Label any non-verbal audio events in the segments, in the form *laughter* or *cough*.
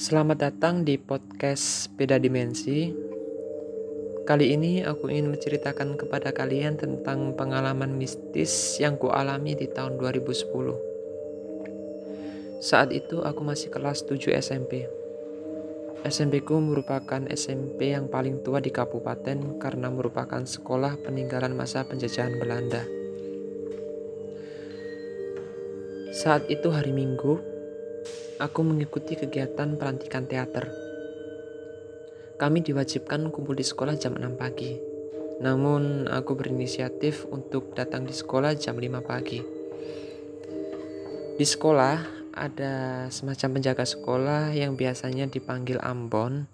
Selamat datang di podcast Beda Dimensi. Kali ini aku ingin menceritakan kepada kalian tentang pengalaman mistis yang kualami di tahun 2010. Saat itu aku masih kelas 7 SMP. SMP ku merupakan SMP yang paling tua di kabupaten karena merupakan sekolah peninggalan masa penjajahan Belanda. Saat itu hari Minggu, aku mengikuti kegiatan pelantikan teater. Kami diwajibkan kumpul di sekolah jam 6 pagi. Namun aku berinisiatif untuk datang di sekolah jam 5 pagi. Di sekolah ada semacam penjaga sekolah yang biasanya dipanggil Ambon.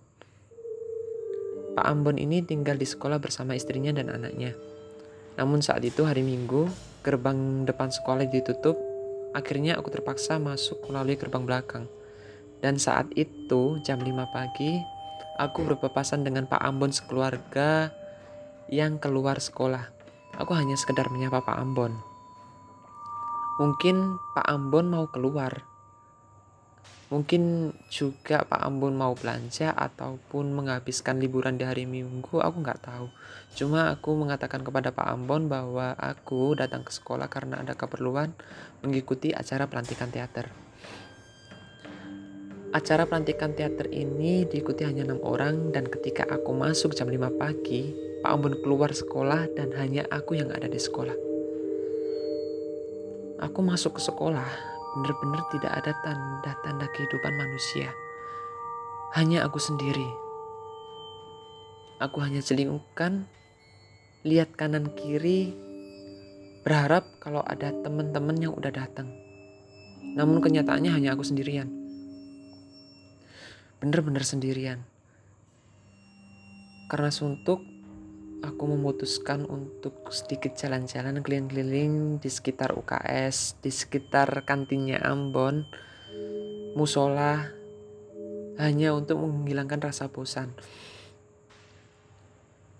Pak Ambon ini tinggal di sekolah bersama istrinya dan anaknya. Namun saat itu hari Minggu, gerbang depan sekolah ditutup Akhirnya aku terpaksa masuk melalui gerbang belakang. Dan saat itu jam 5 pagi, aku berpapasan dengan Pak Ambon sekeluarga yang keluar sekolah. Aku hanya sekedar menyapa Pak Ambon. Mungkin Pak Ambon mau keluar, Mungkin juga Pak Ambon mau belanja ataupun menghabiskan liburan di hari Minggu, aku nggak tahu. Cuma aku mengatakan kepada Pak Ambon bahwa aku datang ke sekolah karena ada keperluan mengikuti acara pelantikan teater. Acara pelantikan teater ini diikuti hanya enam orang dan ketika aku masuk jam 5 pagi, Pak Ambon keluar sekolah dan hanya aku yang ada di sekolah. Aku masuk ke sekolah benar-benar tidak ada tanda-tanda kehidupan manusia. Hanya aku sendiri. Aku hanya celingukkan, lihat kanan kiri, berharap kalau ada teman-teman yang udah datang. Namun kenyataannya hanya aku sendirian. Bener-bener sendirian. Karena suntuk, aku memutuskan untuk sedikit jalan-jalan keliling-keliling di sekitar UKS, di sekitar kantinnya Ambon, musola, hanya untuk menghilangkan rasa bosan.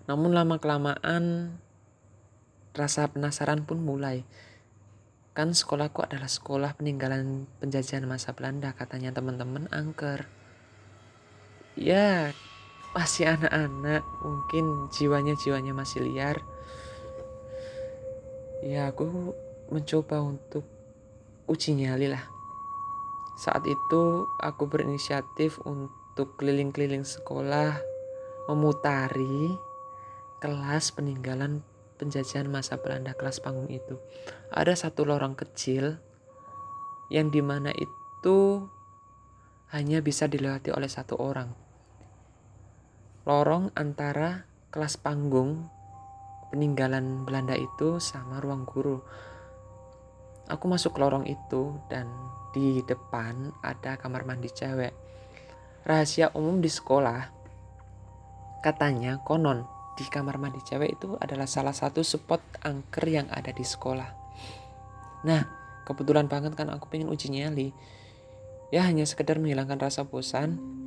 Namun lama-kelamaan rasa penasaran pun mulai. Kan sekolahku adalah sekolah peninggalan penjajahan masa Belanda katanya teman-teman angker. Ya, masih anak-anak mungkin jiwanya jiwanya masih liar. Ya aku mencoba untuk uji nyali lah. Saat itu aku berinisiatif untuk keliling-keliling sekolah memutari kelas peninggalan penjajahan masa Belanda kelas panggung itu. Ada satu lorong kecil yang di mana itu hanya bisa dilewati oleh satu orang lorong antara kelas panggung peninggalan Belanda itu sama ruang guru. Aku masuk lorong itu dan di depan ada kamar mandi cewek. Rahasia umum di sekolah katanya konon di kamar mandi cewek itu adalah salah satu spot angker yang ada di sekolah. Nah, kebetulan banget kan aku pengen uji nyali. Ya hanya sekedar menghilangkan rasa bosan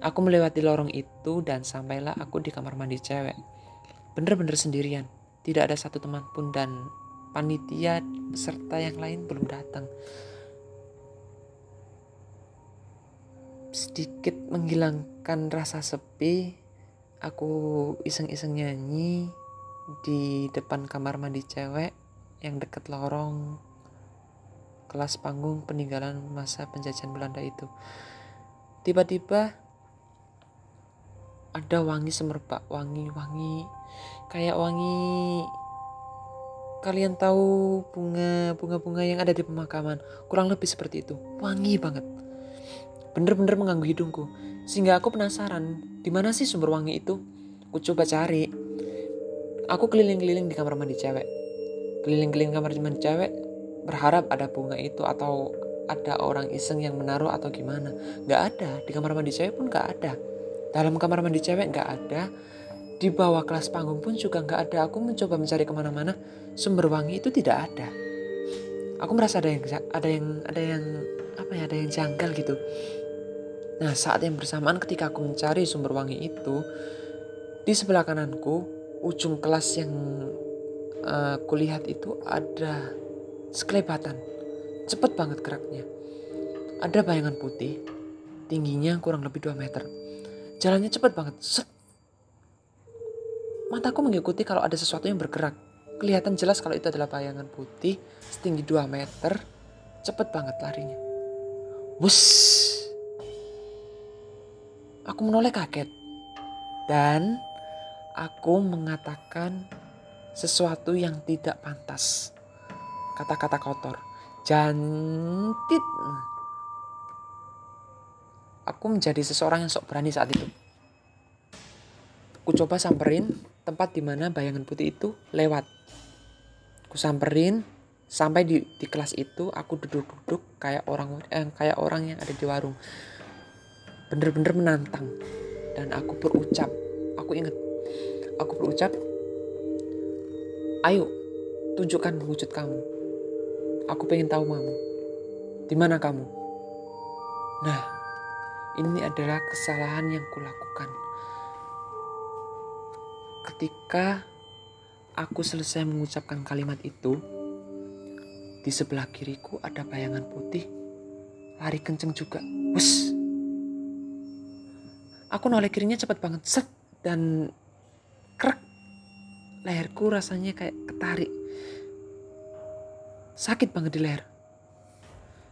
Aku melewati lorong itu dan sampailah aku di kamar mandi cewek. Bener-bener sendirian. Tidak ada satu teman pun dan panitia serta yang lain belum datang. Sedikit menghilangkan rasa sepi, aku iseng-iseng nyanyi di depan kamar mandi cewek yang dekat lorong kelas panggung peninggalan masa penjajahan Belanda itu. Tiba-tiba ada wangi semerbak wangi-wangi kayak wangi kalian tahu bunga bunga-bunga yang ada di pemakaman? Kurang lebih seperti itu. Wangi banget. Bener-bener mengganggu hidungku. Sehingga aku penasaran di mana sih sumber wangi itu? Aku coba cari. Aku keliling-keliling di kamar mandi cewek. Keliling-keliling kamar mandi cewek berharap ada bunga itu atau ada orang iseng yang menaruh atau gimana. Nggak ada. Di kamar mandi cewek pun nggak ada dalam kamar mandi cewek nggak ada. Di bawah kelas panggung pun juga nggak ada. Aku mencoba mencari ke mana-mana. Sumber wangi itu tidak ada. Aku merasa ada yang ada yang ada yang apa ya ada yang janggal gitu. Nah saat yang bersamaan ketika aku mencari sumber wangi itu di sebelah kananku ujung kelas yang uh, kulihat itu ada sekelebatan cepet banget geraknya ada bayangan putih tingginya kurang lebih 2 meter. Jalannya cepat banget. Set. Mataku mengikuti kalau ada sesuatu yang bergerak. Kelihatan jelas kalau itu adalah bayangan putih setinggi 2 meter. Cepet banget larinya. Wus. Aku menoleh kaget. Dan aku mengatakan sesuatu yang tidak pantas. Kata-kata kotor. Jantit. Aku menjadi seseorang yang sok berani saat itu. Aku coba samperin tempat di mana bayangan putih itu lewat. Aku samperin sampai di, di kelas itu aku duduk-duduk kayak orang eh, kayak orang yang ada di warung. Bener-bener menantang dan aku berucap, aku ingat, aku berucap, ayo tunjukkan wujud kamu. Aku pengen tahu kamu. Di mana kamu? Nah, ini adalah kesalahan yang kulakukan ketika aku selesai mengucapkan kalimat itu, di sebelah kiriku ada bayangan putih lari kenceng juga. Wus. Aku noleh kirinya cepat banget, set dan krek. Leherku rasanya kayak ketarik. Sakit banget di leher.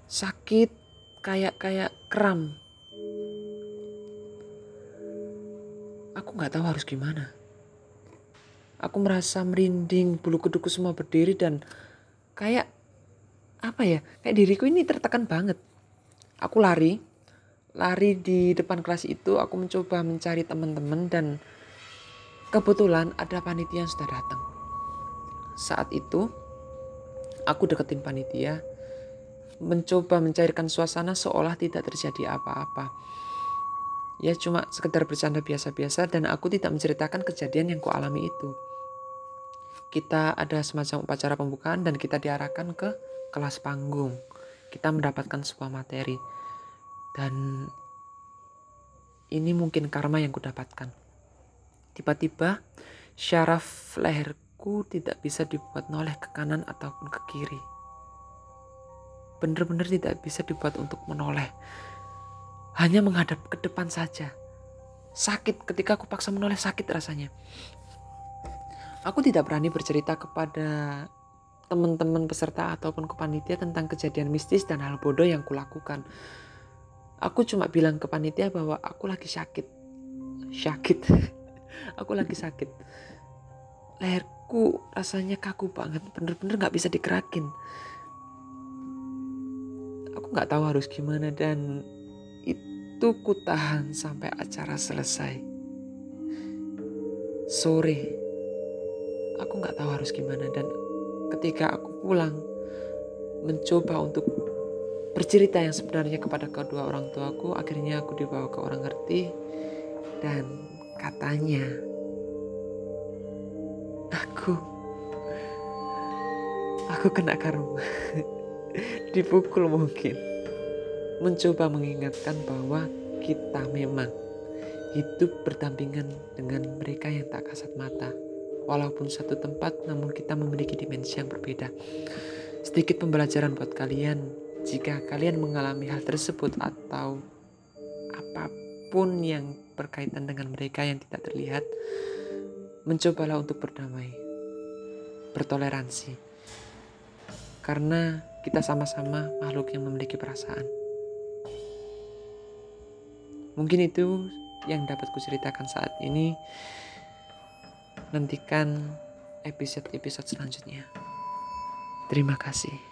Sakit kayak kayak kram. Aku nggak tahu harus gimana. Aku merasa merinding, bulu kuduku semua berdiri dan kayak apa ya? Kayak diriku ini tertekan banget. Aku lari, lari di depan kelas itu. Aku mencoba mencari teman-teman dan kebetulan ada panitia yang sudah datang. Saat itu aku deketin panitia, mencoba mencairkan suasana seolah tidak terjadi apa-apa. Ya cuma sekedar bercanda biasa-biasa dan aku tidak menceritakan kejadian yang kualami itu kita ada semacam upacara pembukaan dan kita diarahkan ke kelas panggung. Kita mendapatkan sebuah materi. Dan ini mungkin karma yang kudapatkan. Tiba-tiba syaraf leherku tidak bisa dibuat noleh ke kanan ataupun ke kiri. Benar-benar tidak bisa dibuat untuk menoleh. Hanya menghadap ke depan saja. Sakit ketika aku paksa menoleh sakit rasanya. Aku tidak berani bercerita kepada teman-teman peserta ataupun ke tentang kejadian mistis dan hal bodoh yang kulakukan. Aku cuma bilang ke panitia bahwa aku lagi sakit. Sakit. *laughs* aku lagi sakit. Leherku rasanya kaku banget. Bener-bener gak bisa dikerakin. Aku gak tahu harus gimana dan itu ku tahan sampai acara selesai. Sore aku nggak tahu harus gimana dan ketika aku pulang mencoba untuk bercerita yang sebenarnya kepada kedua orang tuaku akhirnya aku dibawa ke orang ngerti dan katanya aku aku kena karma *laughs* dipukul mungkin mencoba mengingatkan bahwa kita memang hidup berdampingan dengan mereka yang tak kasat mata walaupun satu tempat namun kita memiliki dimensi yang berbeda. Sedikit pembelajaran buat kalian jika kalian mengalami hal tersebut atau apa pun yang berkaitan dengan mereka yang tidak terlihat, mencobalah untuk berdamai, bertoleransi. Karena kita sama-sama makhluk yang memiliki perasaan. Mungkin itu yang dapat kuceritakan saat ini. Nantikan episode-episode selanjutnya. Terima kasih.